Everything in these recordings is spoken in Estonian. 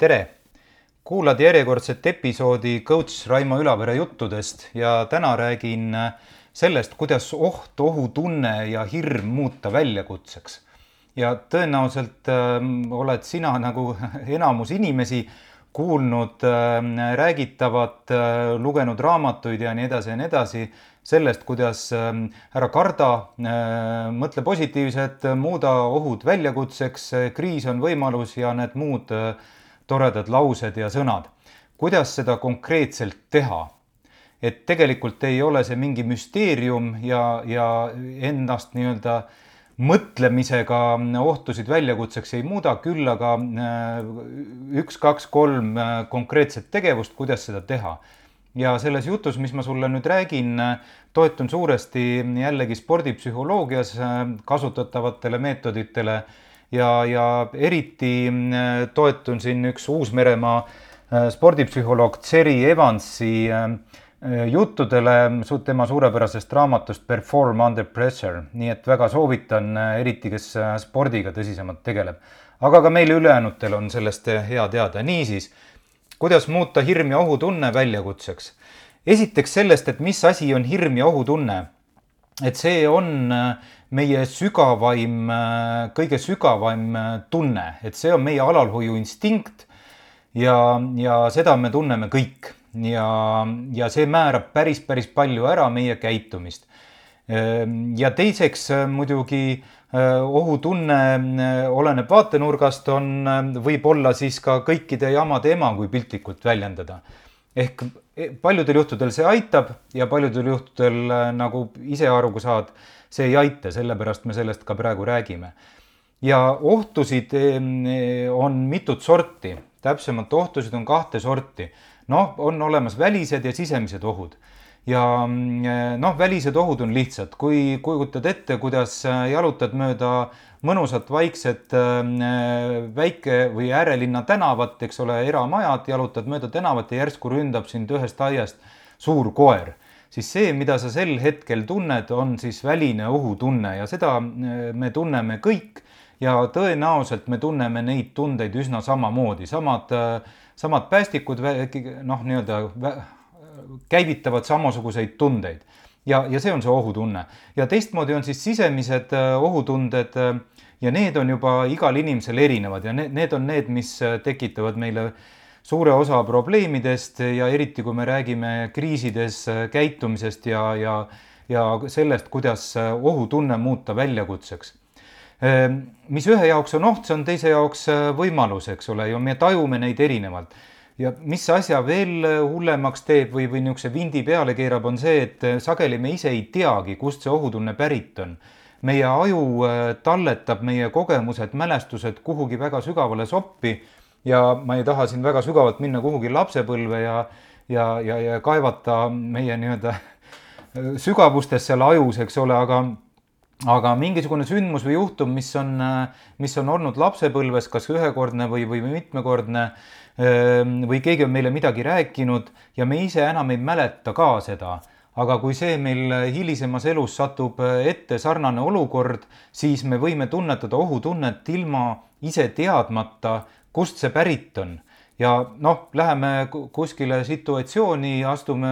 tere! kuulad järjekordset episoodi coach Raimo Ülavere juttudest ja täna räägin sellest, kuidas oht, ohutunne ja hirm muuta väljakutseks. ja tõenäoliselt äh, oled sina nagu enamus inimesi kuulnud äh, räägitavat äh,, lugenud raamatuid ja nii edasi ja nii edasi sellest, kuidas äh, ära karda äh,, mõtle positiivselt, muuda ohud väljakutseks, kriis on võimalus ja need muud äh, toredad laused ja sõnad. kuidas seda konkreetselt teha? et tegelikult ei ole see mingi müsteerium ja, ja ennast nii-öelda mõtlemisega ohtusid väljakutseks ei muuda, küll aga üks, kaks, kolm konkreetset tegevust, kuidas seda teha. ja selles jutus, mis ma sulle nüüd räägin, toetun suuresti jällegi spordipsühholoogias kasutatavatele meetoditele ja, ja eriti toetun siin üks Uus-Meremaa spordipsühholoog Thierry Evansi äh, juttudele tema suurepärasest raamatust Perform under pressure, nii et väga soovitan, eriti kes spordiga tõsisemalt tegeleb. aga ka meile ülejäänutel on sellest hea teada. niisiis, kuidas muuta hirm ja ohutunne väljakutseks? esiteks sellest, et mis asi on hirm ja ohutunne. et see on meie sügavaim, kõige sügavaim tunne, et see on meie alalhoiuinstinkt ja, ja seda me tunneme kõik ja, ja see määrab päris, päris palju ära meie käitumist. Ja teiseks muidugi ohutunne oleneb vaatenurgast, on, võib olla siis ka kõikide jamade ema, kui piltlikult väljendada. ehk paljudel juhtudel see aitab ja paljudel juhtudel nagu ise aru saad, see ei aita, sellepärast me sellest ka praegu räägime. ja ohtusid ehm, on mitut sorti, täpsemalt ohtusid on kahte sorti. Noh, on olemas välised ja sisemised ohud. Ja noh, välised ohud on lihtsad, kui kujutad ette, kuidas jalutad mööda mõnusat vaikset äh, väike või äärelinna tänavat, eks ole, eramajad, jalutad mööda tänavat ja järsku ründab sind ühest aiast suur koer, siis see, mida sa sel hetkel tunned, on siis väline ohutunne ja seda äh, me tunneme kõik ja tõenäoliselt me tunneme neid tundeid üsna samamoodi, samad äh, samad päästikud noh, nii-öelda käivitavad samasuguseid tundeid ja, ja see on see ohutunne ja teistmoodi on siis sisemised äh, ohutunded äh, ja need on juba igal inimesel erinevad ja need, need on need, mis äh, tekitavad meile suure osa probleemidest ja eriti, kui me räägime kriisides käitumisest ja, ja, ja sellest, kuidas ohutunne muuta väljakutseks Ehm, mis ühe jaoks on oht, see on teise jaoks võimalus, eks ole, ja me tajume neid erinevalt. Ja mis asja veel äh, hullemaks teeb või, või niisuguse vindi peale keerab, on see, et äh, sageli me ise ei teagi, kust see ohutunne pärit on. meie aju talletab meie kogemused, mälestused kuhugi väga sügavale soppi ja ma ei taha siin väga sügavalt minna kuhugi lapsepõlve ja, ja, ja, ja kaevata meie nii-öelda sügavustes seal ajus, eks ole, aga aga mingisugune sündmus või juhtum, mis on, mis on olnud lapsepõlves kas ühekordne või, või mitmekordne ehm, või keegi on meile midagi rääkinud ja me ise enam ei mäleta ka seda, aga kui see meil hilisemas elus satub ette sarnane olukord, siis me võime tunnetada ohutunnet ilma ise teadmata, kust see pärit on. Ja noh, läheme kuskile situatsiooni, astume,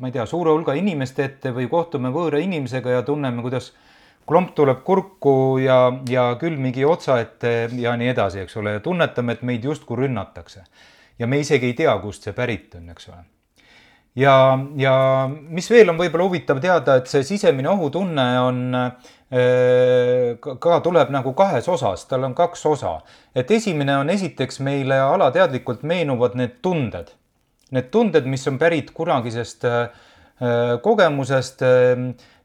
ma ei tea, suure hulga inimeste ette või kohtume võõra inimesega ja tunneme, kuidas klomp tuleb kurku ja, ja külmigi otsa ette ja nii edasi, eks ole, ja tunnetame, et meid justkui rünnatakse. ja me isegi ei tea, kust see pärit on, eks ole. ja, ja mis veel on võib-olla huvitav teada, et see sisemine ohutunne on äh, ka tuleb nagu kahes osas, tal on kaks osa. et esimene on esiteks meile alateadlikult meenuvad need tunded. Need tunded, mis on pärit kunagisest äh, kogemusest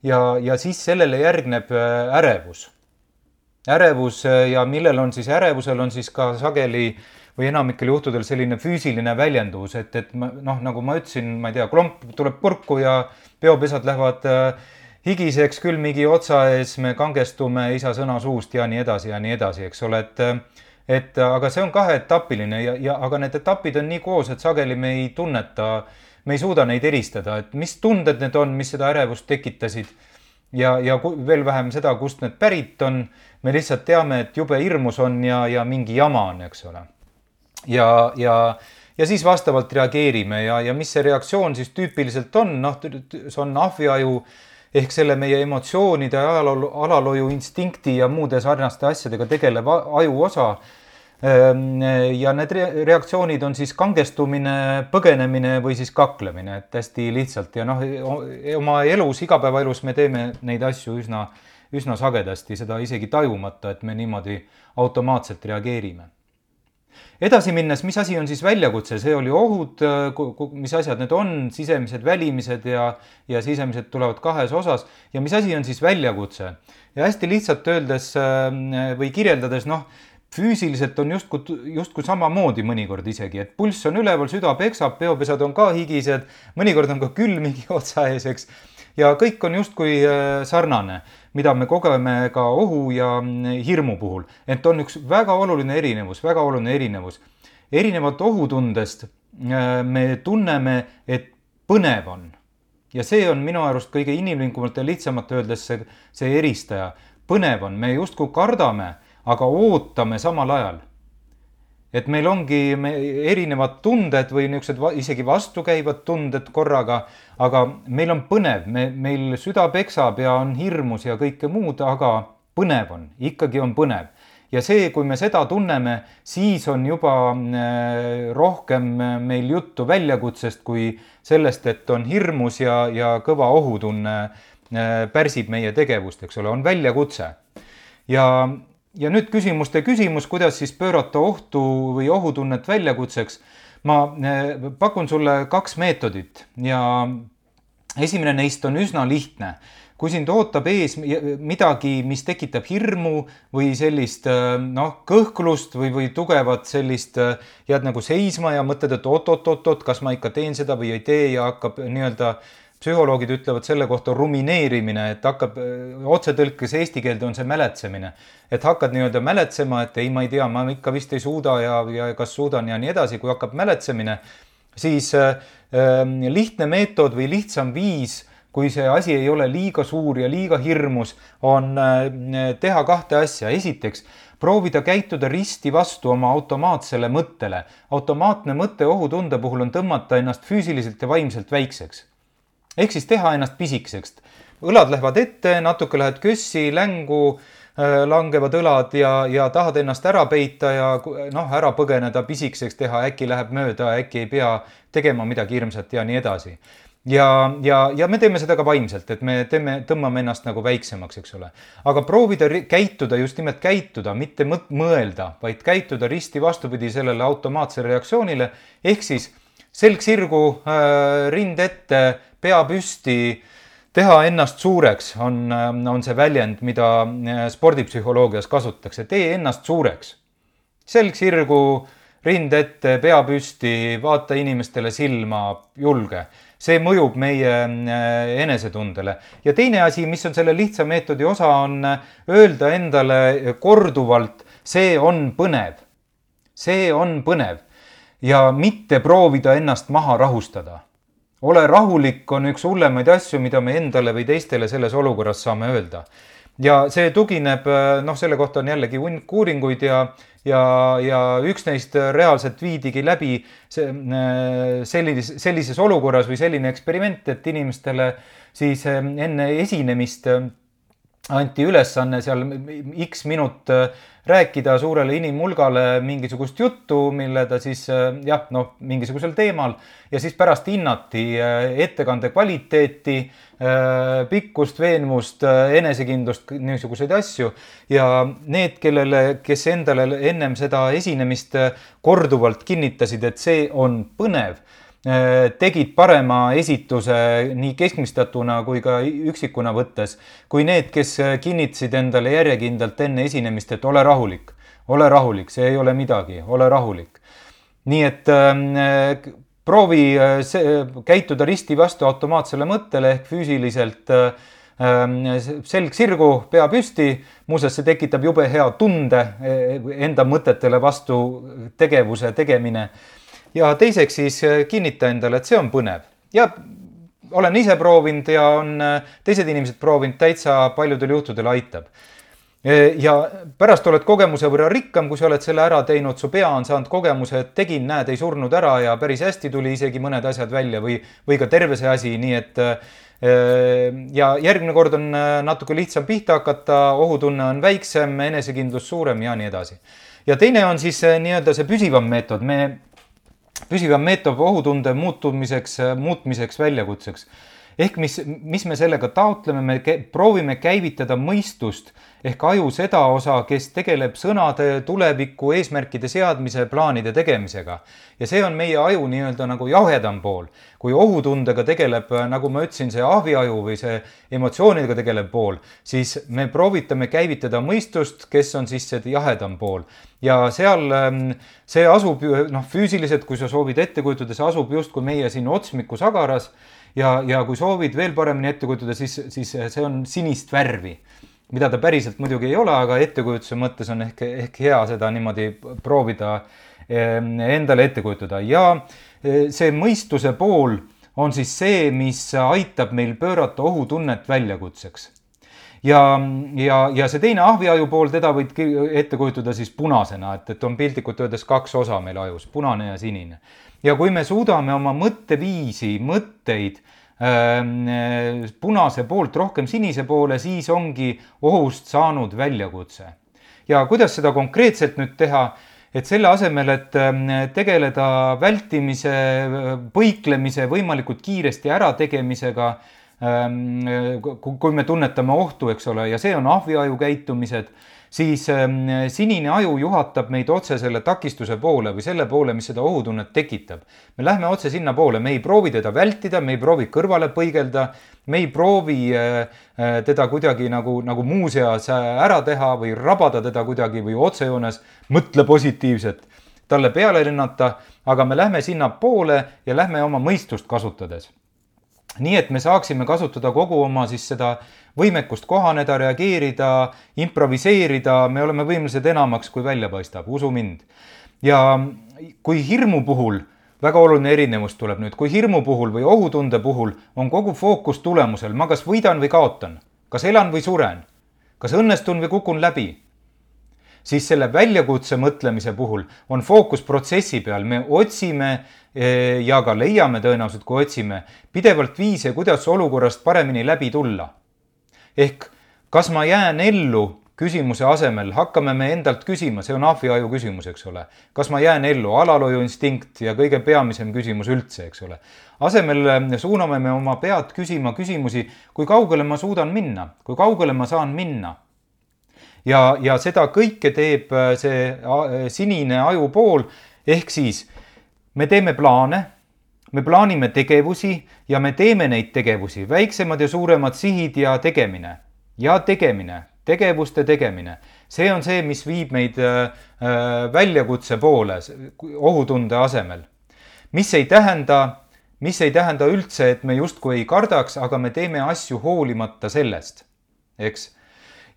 ja, ja siis sellele järgneb äh, ärevus. ärevus äh, ja millel on siis, ärevusel on siis ka sageli või enamikel juhtudel selline füüsiline väljendus, et, et ma noh, nagu ma ütlesin, ma ei tea, klomp tuleb purku ja peopesad lähevad äh, higiseks külmigi otsa ees, me kangestume isa sõna suust ja nii edasi ja nii edasi, eks ole, et et aga see on kaheetapiline ja, ja aga need etapid on nii koos, et sageli me ei tunneta äh, me ei suuda neid eristada, et mis tunded need on, mis seda ärevust tekitasid ja, ja veel vähem seda, kust need pärit on. me lihtsalt teame, et jube hirmus on ja, ja mingi jama on, eks ole. ja, ja, ja siis vastavalt reageerime ja, ja mis see reaktsioon siis tüüpiliselt on, noh, see on ahviaju ehk selle meie emotsioonide, alaloo, alalhoiu instinkti ja muude sarnaste asjadega tegelev aju osa ja need reaktsioonid on siis kangestumine, põgenemine või siis kaklemine, et hästi lihtsalt ja noh, oma elus, igapäevaelus me teeme neid asju üsna, üsna sagedasti, seda isegi tajumata, et me niimoodi automaatselt reageerime. edasi minnes, mis asi on siis väljakutse, see oli ohud, mis asjad need on, sisemised, välimised ja, ja sisemised tulevad kahes osas. Ja mis asi on siis väljakutse? Ja hästi lihtsalt öeldes või kirjeldades, noh füüsiliselt on justkui, justkui samamoodi mõnikord isegi, et pulss on üleval, süda peksab, peopesad on ka higised, mõnikord on ka külm higi otsa ees, eks. ja kõik on justkui äh, sarnane, mida me kogeme ka ohu ja mm, hirmu puhul, ent on üks väga oluline erinevus, väga oluline erinevus. erinevalt ohutundest äh, me tunneme, et põnev on ja see on minu arust kõige inimlikumalt ja lihtsamalt öeldes see, see eristaja. põnev on, me justkui kardame aga ootame samal ajal. et meil ongi me, erinevad tunded või niisugused va, isegi vastukäivad tunded korraga, aga meil on põnev, me, meil süda peksab ja on hirmus ja kõike muud, aga põnev on, ikkagi on põnev ja see, kui me seda tunneme, siis on juba äh, rohkem meil juttu väljakutsest kui sellest, et on hirmus ja, ja kõva ohutunne äh, pärsib meie tegevust, eks ole, on väljakutse. ja ja nüüd küsimuste küsimus, kuidas siis pöörata ohtu või ohutunnet väljakutseks. ma eh, pakun sulle kaks meetodit ja esimene neist on üsna lihtne. kui sind ootab ees midagi, mis tekitab hirmu või sellist eh, noh, kõhklust või, või tugevat sellist, eh, jääd nagu seisma ja mõtled, et oot-oot-oot-oot, kas ma ikka teen seda või ei tee ja hakkab nii-öelda äh, psühholoogid ütlevad selle kohta rumineerimine, et hakkab otsetõlkes eesti keelde on see mäletsemine. et hakkad nii-öelda mäletsema, et ei, ma ei tea, ma ikka vist ei suuda ja, ja kas suudan ja nii edasi, kui hakkab mäletsemine, siis äh, lihtne meetod või lihtsam viis kui see asi ei ole liiga suur ja liiga hirmus, on äh, teha kahte asja. esiteks, proovida käituda risti vastu oma automaatsele mõttele. automaatne mõte ohutunde puhul on tõmmata ennast füüsiliselt ja vaimselt väikseks ehk siis teha ennast pisikeseks. õlad lähevad ette, natuke lähed kössi, längu, äh, langevad õlad ja, ja tahad ennast ära peita ja noh, ära põgeneda, pisikeseks teha, äkki läheb mööda, äkki ei pea tegema midagi hirmsat ja nii edasi ja, ja, ja me teeme seda ka vaimselt, et me teeme, tõmbame ennast nagu väiksemaks, eks ole. aga proovida käituda, just nimelt käituda, mitte mõelda, vaid käituda risti vastupidi sellele automaatsele reaktsioonile. ehk siis selg sirgu, äh, rind ette, pea püsti, teha ennast suureks, on, on see väljend, mida äh, spordipsühholoogias kasutatakse, tee ennast suureks. selg sirgu, rind ette, pea püsti, vaata inimestele silma, julge. see mõjub meie äh, enesetundele. ja teine asi, mis on selle lihtsa meetodi osa, on äh, öelda endale korduvalt, see on põnev. see on põnev ja mitte proovida ennast maha rahustada ole rahulik on üks hullemaid asju, mida me endale või teistele selles olukorras saame öelda. ja see tugineb, noh, selle kohta on jällegi hunnik uuringuid ja, ja, ja üks neist reaalselt viidigi läbi sellises, sellises olukorras või selline eksperiment, et inimestele siis enne esinemist anti ülesanne seal X minut rääkida suurele inimhulgale mingisugust juttu, mille ta siis äh, jah, noh, mingisugusel teemal ja siis pärast hinnati äh, ettekande kvaliteeti, äh, pikkust, veenvust, enesekindlust, niisuguseid asju. ja need, kellele, kes endale ennem seda esinemist korduvalt kinnitasid, et see on põnev Äh, tegid parema esituse nii keskmistatuna kui ka üksikuna võttes, kui need, kes kinnitasid endale järjekindlalt enne esinemist, et ole rahulik, ole rahulik, see ei ole midagi, ole rahulik. nii et äh, proovi äh, see, käituda risti vastu automaatsele mõttele ehk füüsiliselt äh, selg sirgu, pea püsti, muuseas, see tekitab jube hea tunde enda mõtetele vastu tegevuse tegemine ja teiseks siis äh, kinnita endale, et see on põnev ja olen ise proovinud ja on äh, teised inimesed proovinud, täitsa paljudel juhtudel aitab. ja pärast oled kogemuse võrra rikkam, kui sa oled selle ära teinud, su pea on saanud kogemuse, et tegin, näed, ei surnud ära ja päris hästi tuli isegi mõned asjad välja või, või ka terve see asi, nii et ja järgmine kord on natuke lihtsam pihta hakata, ohutunne on väiksem, enesekindlus suurem ja nii edasi. ja teine on siis nii-öelda see püsivam meetod, me, püsivam meetod ohutunde muutumiseks, muutmiseks väljakutseks ehk mis, mis me sellega taotleme, me proovime käivitada mõistust ehk aju seda osa, kes tegeleb sõnade, tuleviku, eesmärkide seadmise, plaanide tegemisega. ja see on meie aju nii-öelda nagu jahedam pool. kui ohutundega tegeleb, nagu ma ütlesin, see ahviaju või see emotsioonidega tegelev pool, siis me proovitame käivitada mõistust, kes on siis see jahedam pool. ja seal ähm, see asub noh, füüsiliselt, kui sa soovid ette kujutada, see asub justkui meie siin otsmiku sagaras ja, ja kui soovid veel paremini ette kujutada, siis, siis see on sinist värvi, mida ta päriselt muidugi ei ole, aga ettekujutuse mõttes on ehk, ehk hea seda niimoodi proovida ehm, endale ette kujutada. Ja e, see mõistuse pool on siis see, mis aitab meil pöörata ohutunnet väljakutseks. Ja, ja, ja see teine ahviaju pool, teda võid ette kujutada siis punasena, et, et on piltlikult öeldes kaks osa meil ajus, punane ja sinine ja kui me suudame oma mõtteviisi, mõtteid äh, punase poolt rohkem sinise poole, siis ongi ohust saanud väljakutse. ja kuidas seda konkreetselt nüüd teha, et selle asemel, et ähm, tegeleda vältimise, põiklemise, võimalikult kiiresti ärategemisega ähm,, kui me tunnetame ohtu, eks ole, ja see on ahviaju käitumised siis ähm, sinine aju juhatab meid otse selle takistuse poole või selle poole, mis seda ohutunnet tekitab. me lähme otse sinnapoole, me ei proovi teda vältida, me ei proovi kõrvale põigelda, me ei proovi äh, äh, teda kuidagi nagu, nagu muuseas ära teha või rabada teda kuidagi või otsejoones, mõtle positiivset, talle peale lennata, aga me lähme sinnapoole ja lähme oma mõistust kasutades nii et me saaksime kasutada kogu oma siis seda võimekust kohaneda, reageerida, improviseerida, me oleme võimelised enamaks, kui välja paistab, usu mind. ja kui hirmu puhul, väga oluline erinevus tuleb nüüd, kui hirmu puhul või ohutunde puhul on kogu fookus tulemusel, ma kas võidan või kaotan, kas elan või suren, kas õnnestun või kukun läbi siis selle väljakutse mõtlemise puhul on fookus protsessi peal, me otsime ja ka leiame tõenäoliselt, kui otsime pidevalt viise, kuidas olukorrast paremini läbi tulla ehk kas ma jään ellu küsimuse asemel hakkame me endalt küsima, see on ahviaju küsimus, eks ole. kas ma jään ellu, alalhoiuinstinkt ja kõige peamisem küsimus üldse, eks ole. asemel eh, suuname me oma pead küsima küsimusi, kui kaugele ma suudan minna, kui kaugele ma saan minna. ja, ja seda kõike teeb eh, see eh, sinine ajupool ehk siis me teeme plaane. Me plaanime tegevusi ja me teeme neid tegevusi, väiksemad ja suuremad sihid ja tegemine. Ja tegemine, tegevuste tegemine. see on see, mis viib meid äh, äh, väljakutse poole ohutunde asemel. mis ei tähenda, mis ei tähenda üldse, et me justkui ei kardaks, aga me teeme asju hoolimata sellest, eks?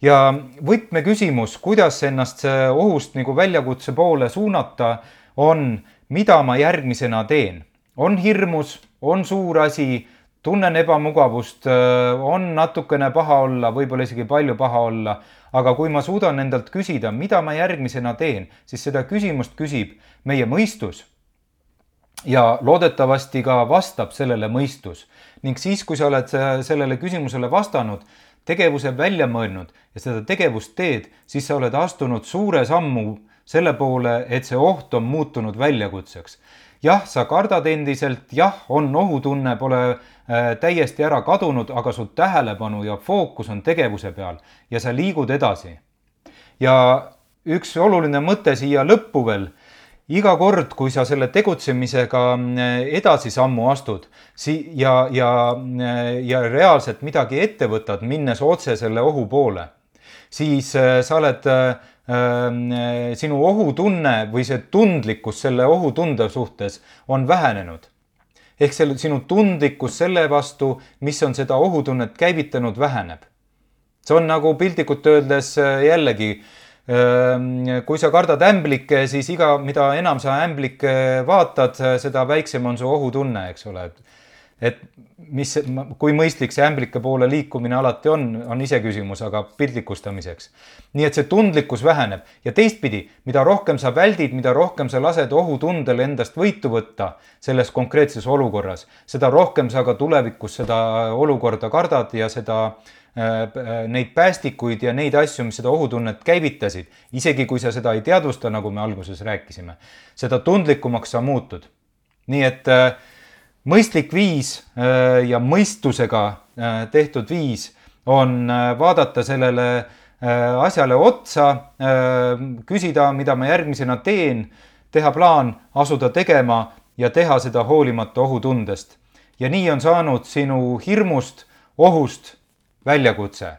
Ja võtmeküsimus, kuidas ennast ohust nagu väljakutse poole suunata, on, mida ma järgmisena teen on hirmus, on suur asi, tunnen ebamugavust, on natukene paha olla, võib-olla isegi palju paha olla, aga kui ma suudan endalt küsida, mida ma järgmisena teen, siis seda küsimust küsib meie mõistus. ja loodetavasti ka vastab sellele mõistus ning siis, kui sa oled sellele küsimusele vastanud, tegevuse välja mõelnud ja seda tegevust teed, siis sa oled astunud suure sammu selle poole, et see oht on muutunud väljakutseks jah, sa kardad endiselt, jah, on ohutunne, pole äh, täiesti ära kadunud, aga su tähelepanu ja fookus on tegevuse peal ja sa liigud edasi. ja üks oluline mõte siia lõppu veel iga kord, kui sa selle tegutsemisega äh, edasisammu astud si- ja, ja, äh, ja reaalselt midagi ette võtad, minnes otse selle ohu poole, siis sa oled sinu ohutunne või see tundlikkus selle ohutunde suhtes on vähenenud. ehk selle, sinu tundlikkus selle vastu, mis on seda ohutunnet käivitanud, väheneb. see on nagu piltlikult öeldes jällegi, kui sa kardad ämblikke, siis iga, mida enam sa ämblikke vaatad, seda väiksem on su ohutunne, eks ole et mis, kui mõistlik see ämblike poole liikumine alati on, on iseküsimus, aga pildlikustamiseks. nii et see tundlikkus väheneb ja teistpidi, mida rohkem sa väldid, mida rohkem sa lased ohutundel endast võitu võtta selles konkreetses olukorras, seda rohkem sa ka tulevikus seda olukorda kardad ja seda äh, neid päästikuid ja neid asju, mis seda ohutunnet käivitasid, isegi kui sa seda ei teadvusta, nagu me alguses rääkisime, seda tundlikumaks sa muutud. nii et äh, mõistlik viis äh, ja mõistusega äh, tehtud viis on äh, vaadata sellele asjale otsa, küsida, mida ma järgmisena teen, teha plaan, asuda tegema ja teha seda hoolimata ohutundest. ja nii on saanud sinu hirmust, ohust väljakutse